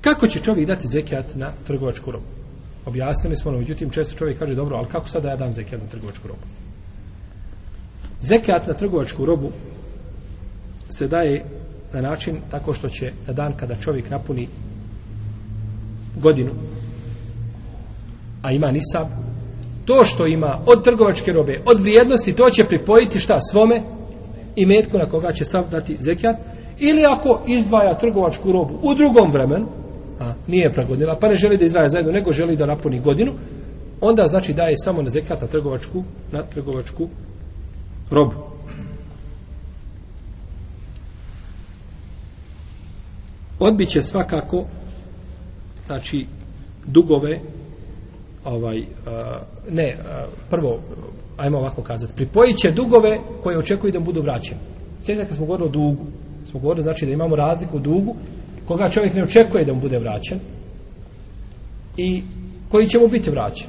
Kako će čovjek dati zekijat na trgovačku robu? Objasnili smo, no, međutim, često čovjek kaže, dobro, ali kako sada ja dam zekijat na trgovačku robu? Zekijat na trgovačku robu se daje na način tako što će na dan kada čovjek napuni godinu, a ima nisab, to što ima od trgovačke robe, od vrijednosti, to će pripojiti šta svome i metku na koga će sam dati zekijat, ili ako izdvaja trgovačku robu u drugom vremenu, nije pragodnila, pa ne želi da izvaja zajedno, nego želi da napuni godinu, onda znači daje samo na zekata trgovačku, na trgovačku robu. će svakako znači dugove ovaj ne prvo ajmo ovako kazati će dugove koje očekuju da budu vraćeni. Sjećate kad smo govorili o dugu, smo govorili znači da imamo razliku u dugu koga čovjek ne očekuje da mu bude vraćen i koji će mu biti vraćen.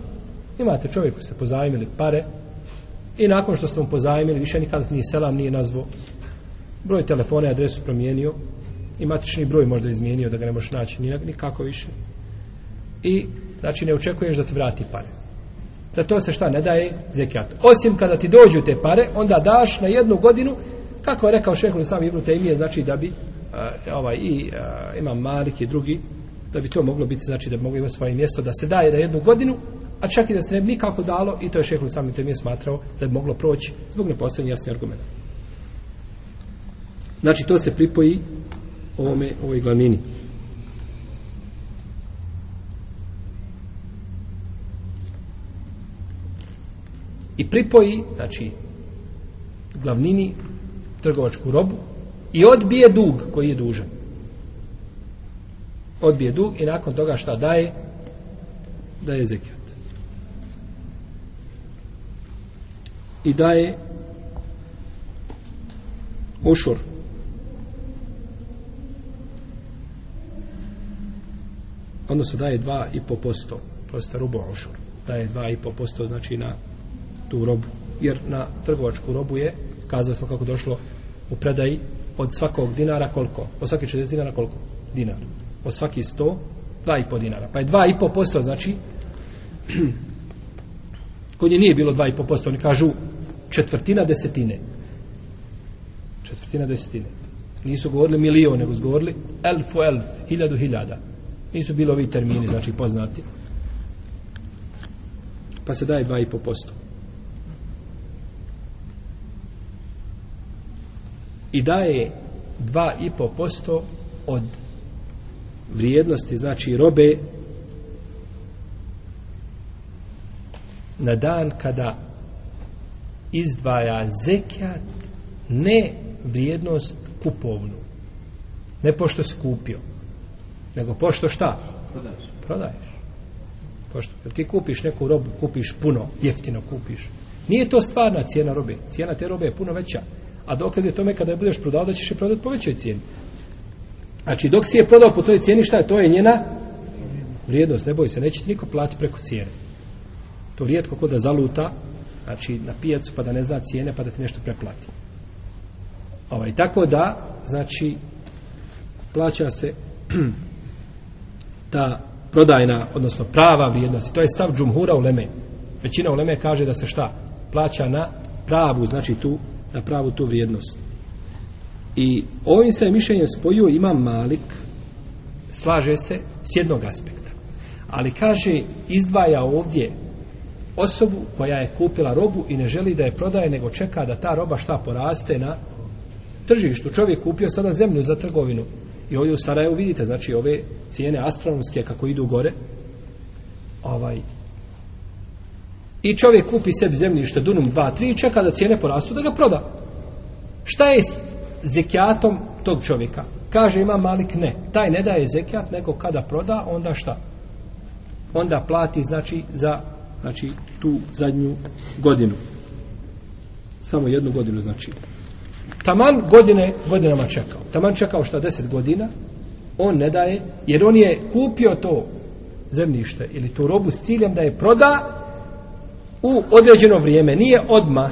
Imate čovjeku se pozajmili pare i nakon što ste mu pozajmili više nikada nije selam nije nazvo, broj telefona i adresu promijenio i matični broj možda izmijenio da ga ne možeš naći nikako više i znači ne očekuješ da ti vrati pare da to se šta ne daje zekijat osim kada ti dođu te pare onda daš na jednu godinu kako je rekao šehol sam Ibnu Tejmije znači da bi ovaj i imam Malik i drugi da bi to moglo biti znači da bi moglo imati svoje mjesto da se daje na jednu godinu a čak i da se ne bi nikako dalo i to je šehol sami temi smatrao da bi moglo proći zbog neposrednje jasni argumenta znači to se pripoji ovome ovoj glavnini i pripoji znači glavnini trgovačku robu i odbije dug koji je dužan. Odbije dug i nakon toga šta daje? Daje zekijat. I daje ušur. Odnosno daje 2,5%. Prosta rubo ušur. Daje 2,5% znači na tu robu. Jer na trgovačku robu je, kazali smo kako došlo u predaji, od svakog dinara koliko? Od svaki 60 dinara koliko? Dinar. Od svaki 100, 2,5 dinara. Pa je 2,5 posto, znači, kod nije bilo 2,5 posto, oni kažu četvrtina desetine. Četvrtina desetine. Nisu govorili milijon, nego su govorili elfu elf, hiljadu hiljada. Nisu bili ovi termini, znači, poznati. Pa se daje 2,5 posto. i daje 2,5% od vrijednosti, znači robe na dan kada izdvaja zekjat, ne vrijednost kupovnu ne pošto si kupio nego pošto šta? prodaješ, prodaješ. Pošto, jer ti kupiš neku robu, kupiš puno, jeftino kupiš. Nije to stvarna cijena robe. Cijena te robe je puno veća. A dokaz je tome kada je budeš prodao da ćeš je prodati po većoj cijeni. Znači dok si je prodao po toj cijeni šta je? To je njena vrijednost. Ne boj se, neće ti niko plati preko cijene. To rijetko ko da zaluta znači na pijacu pa da ne zna cijene pa da ti nešto preplati. Ovaj, tako da, znači, plaća se ta prodajna, odnosno prava vrijednost. I to je stav džumhura u Leme. Većina u Leme kaže da se šta? Plaća na pravu, znači tu na pravu tu vrijednost. I ovim se mišljenjem spojio ima Malik, slaže se s jednog aspekta. Ali kaže, izdvaja ovdje osobu koja je kupila robu i ne želi da je prodaje, nego čeka da ta roba šta poraste na tržištu. Čovjek kupio sada zemlju za trgovinu. I ovdje u Sarajevu vidite, znači ove cijene astronomske kako idu gore, ovaj, i čovjek kupi sebi zemljište Dunum 2, 3 i čeka da cijene porastu da ga proda. Šta je s zekijatom tog čovjeka? Kaže ima Malik ne. Taj ne daje zekijat, nego kada proda, onda šta? Onda plati, znači, za znači, tu zadnju godinu. Samo jednu godinu, znači. Taman godine, godinama čekao. Taman čekao šta, deset godina, on ne daje, jer on je kupio to zemljište ili tu robu s ciljem da je proda u određeno vrijeme, nije odma,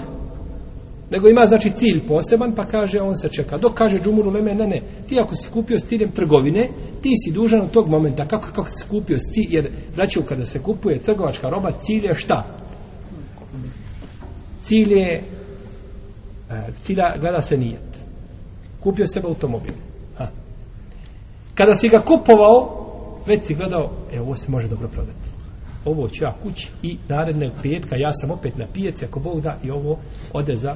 nego ima znači cilj poseban, pa kaže on se čeka. Dok kaže Džumuru Leme, ne, ne, ti ako si kupio s ciljem trgovine, ti si dužan od tog momenta, kako, kako si kupio s cilj, jer znači kada se kupuje trgovačka roba, cilj je šta? Cilj je, e, cilja gleda se nijet. Kupio se automobil. Kada si ga kupovao, već si gledao, evo, ovo se može dobro prodati ovo ću ja kući i naredne petka ja sam opet na pijeci ako Bog da i ovo ode za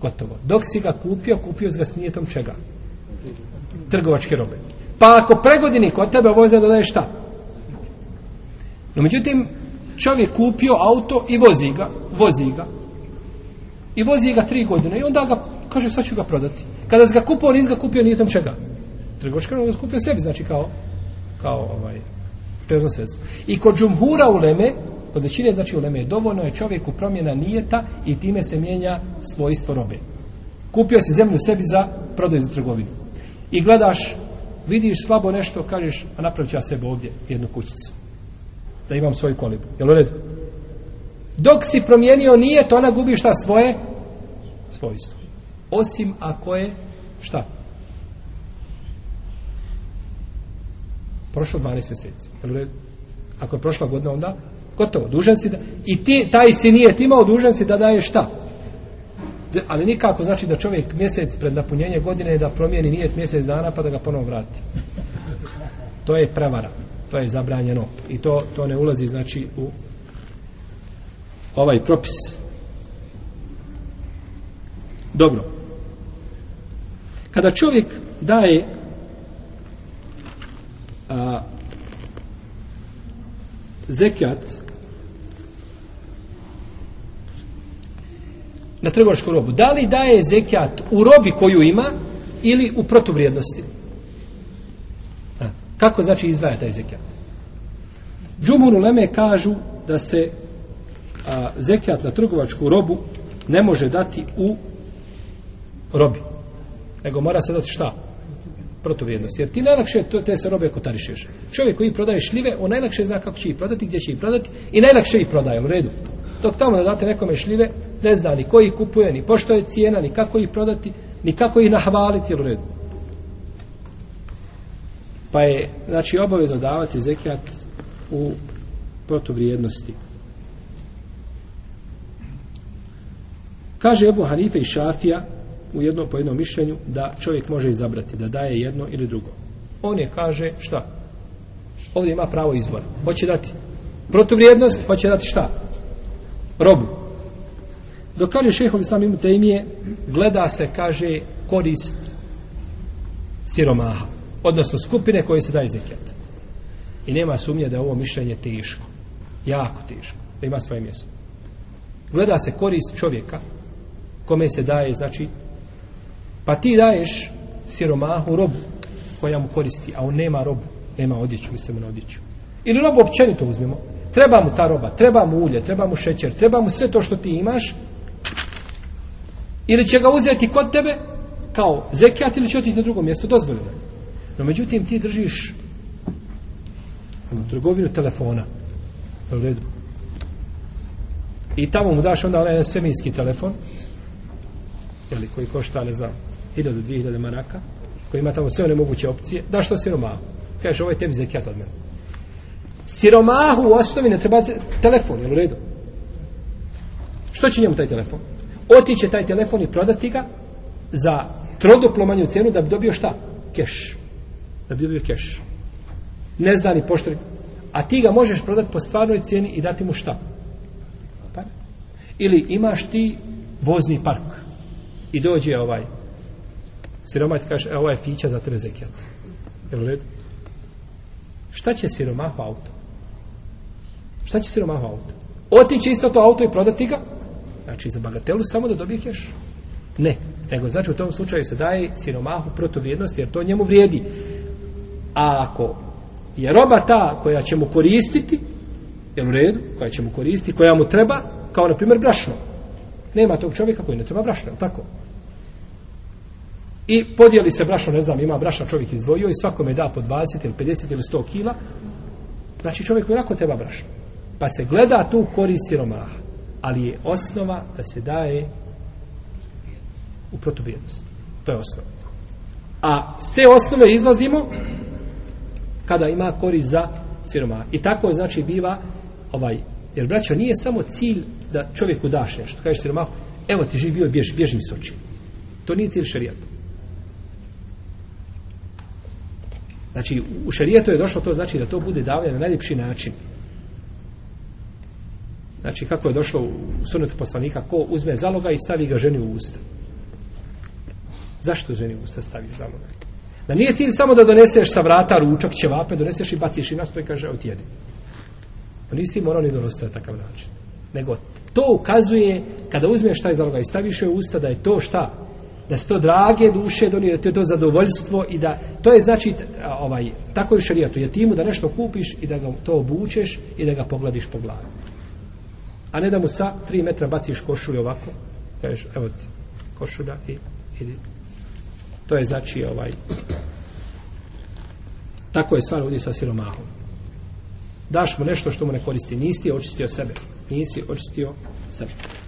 gotovo. Dok si ga kupio, kupio si ga s nijetom čega? Trgovačke robe. Pa ako pregodini kod tebe voza da daje šta? No međutim, čovjek kupio auto i vozi ga, vozi ga. I vozi ga tri godine i onda ga, kaže, sad ću ga prodati. Kada si ga kupio, nisi ga kupio nijetom čega? Trgovačke robe kupio sebi, znači kao, kao ovaj, Prijevozno I kod džumhura uleme, kod većine znači uleme je dovoljno je čovjeku promjena nijeta i time se mijenja svojstvo robe. Kupio si zemlju sebi za prodaj za trgovinu. I gledaš, vidiš slabo nešto, kažeš, a napravit ću ja sebe ovdje jednu kućicu. Da imam svoju kolibu. Jel u redu? Dok si promijenio nije, to ona gubi šta svoje? Svojstvo. Osim ako je, šta? Prošlo 12 mjeseci. Ako je prošla godina, onda gotovo, dužan si da... I ti, taj si nije imao, dužan si da daje šta? Ali nikako znači da čovjek mjesec pred napunjenje godine da promijeni nijet mjesec dana pa da ga ponovo vrati. To je prevara. To je zabranjeno. I to, to ne ulazi znači u ovaj propis. Dobro. Kada čovjek daje zekijat na trgovačku robu. Da li daje zekijat u robi koju ima ili u protuvrijednosti? A, kako znači izdvaja taj zekjat? Džumuru Leme kažu da se a, zekijat na trgovačku robu ne može dati u robi. Nego mora se dati šta? protuvrijednosti. Jer ti najlakše to, te se robe kotarišeš. Čovjek koji prodaje šljive, on najlakše zna kako će ih prodati, gdje će ih prodati i najlakše ih prodaje u redu. Dok tamo da date nekome šljive, ne zna ni koji kupuje, ni pošto je cijena, ni kako ih prodati, ni kako ih nahvaliti u redu. Pa je, znači, obavezno davati zekijat u protuvrijednosti. Kaže Ebu Hanife i Šafija, u jednom po jednom mišljenju da čovjek može izabrati, da daje jedno ili drugo. On je kaže šta? Ovdje ima pravo izbora. Hoće dati protuvrijednost, hoće dati šta? Robu. Dok kaže šehol islam imu temije, gleda se, kaže, korist siromaha. Odnosno skupine koje se daje zekijat. I nema sumnje da je ovo mišljenje teško. Jako teško. Da ima svoje mjesto. Gleda se korist čovjeka kome se daje, znači, pa ti daješ siromahu robu koja mu koristi, a on nema robu, nema odjeću, mislim na odjeću. Ili robu općenito uzmemo. Treba mu ta roba, treba mu ulje, treba mu šećer, treba mu sve to što ti imaš. Ili će ga uzeti kod tebe kao zekijat ili će otići na drugo mjesto, dozvoljeno. No međutim ti držiš u ono, trgovinu telefona. U redu. I tamo mu daš onda onaj semijski telefon, koji košta, ne znam, 1000 do 2000 maraka, koji ima tamo sve one moguće opcije, da što siromahu. Kaže, ovo je tebi zekijat od mene. Siromahu u osnovi ne treba telefon, jel u redu? Što će njemu taj telefon? Otiće taj telefon i prodati ga za troduplo manju cijenu da bi dobio šta? Keš. Da bi dobio keš. Ne zna ni A ti ga možeš prodati po stvarnoj cijeni i dati mu šta? Ili imaš ti vozni park i dođe ovaj Siroma ti kaže, e, je ovaj fića za tebe Jel u redu? Šta će siromahu auto? Šta će siromahu auto? Otići isto to auto i prodati ga? Znači, za bagatelu samo da dobije keš? Ne. Nego, znači, u tom slučaju se daje siromahu protuvrijednost, jer to njemu vrijedi. A ako je roba ta koja će mu koristiti, jel u redu, koja će mu koristiti, koja mu treba, kao na primjer brašno. Nema tog čovjeka koji ne treba brašno, tako? I podijeli se brašno, ne znam, ima brašna čovjek izdvojio i svakome da po 20 ili 50 ili 100 kila. Znači čovjek onako treba brašno. Pa se gleda tu korist siromaha. Ali je osnova da se daje u protuvrijednosti. To je osnova. A s te osnove izlazimo kada ima korist za siromaha. I tako znači biva ovaj, jer braćo nije samo cilj da čovjeku daš nešto. Kažeš siromahu, evo ti živi bio bježi, bježi mi s To nije cilj šarijata. Znači, u šarijetu je došlo to znači da to bude davanje na najljepši način. Znači, kako je došlo u sunetu poslanika, ko uzme zaloga i stavi ga ženi u usta. Zašto ženi u usta stavi zaloga? Da nije cilj samo da doneseš sa vrata ručak, ćevape, doneseš i baciš i nastoj, kaže, otjedi. Pa nisi morao ni donositi na takav način. Nego to ukazuje, kada uzmeš taj zaloga i staviš u usta, da je to šta? da se to drage duše donio, da to je to zadovoljstvo i da, to je znači ovaj, tako je u šarijatu, je timu da nešto kupiš i da ga to obučeš i da ga pogladiš po glavi. A ne da mu sa tri metra baciš košulju ovako, kažeš, evo ti, košulja i idi. To je znači ovaj, tako je stvar ovdje sa siromahom. Daš mu nešto što mu ne koristi. Nisi očistio sebe. Nisi očistio sebe.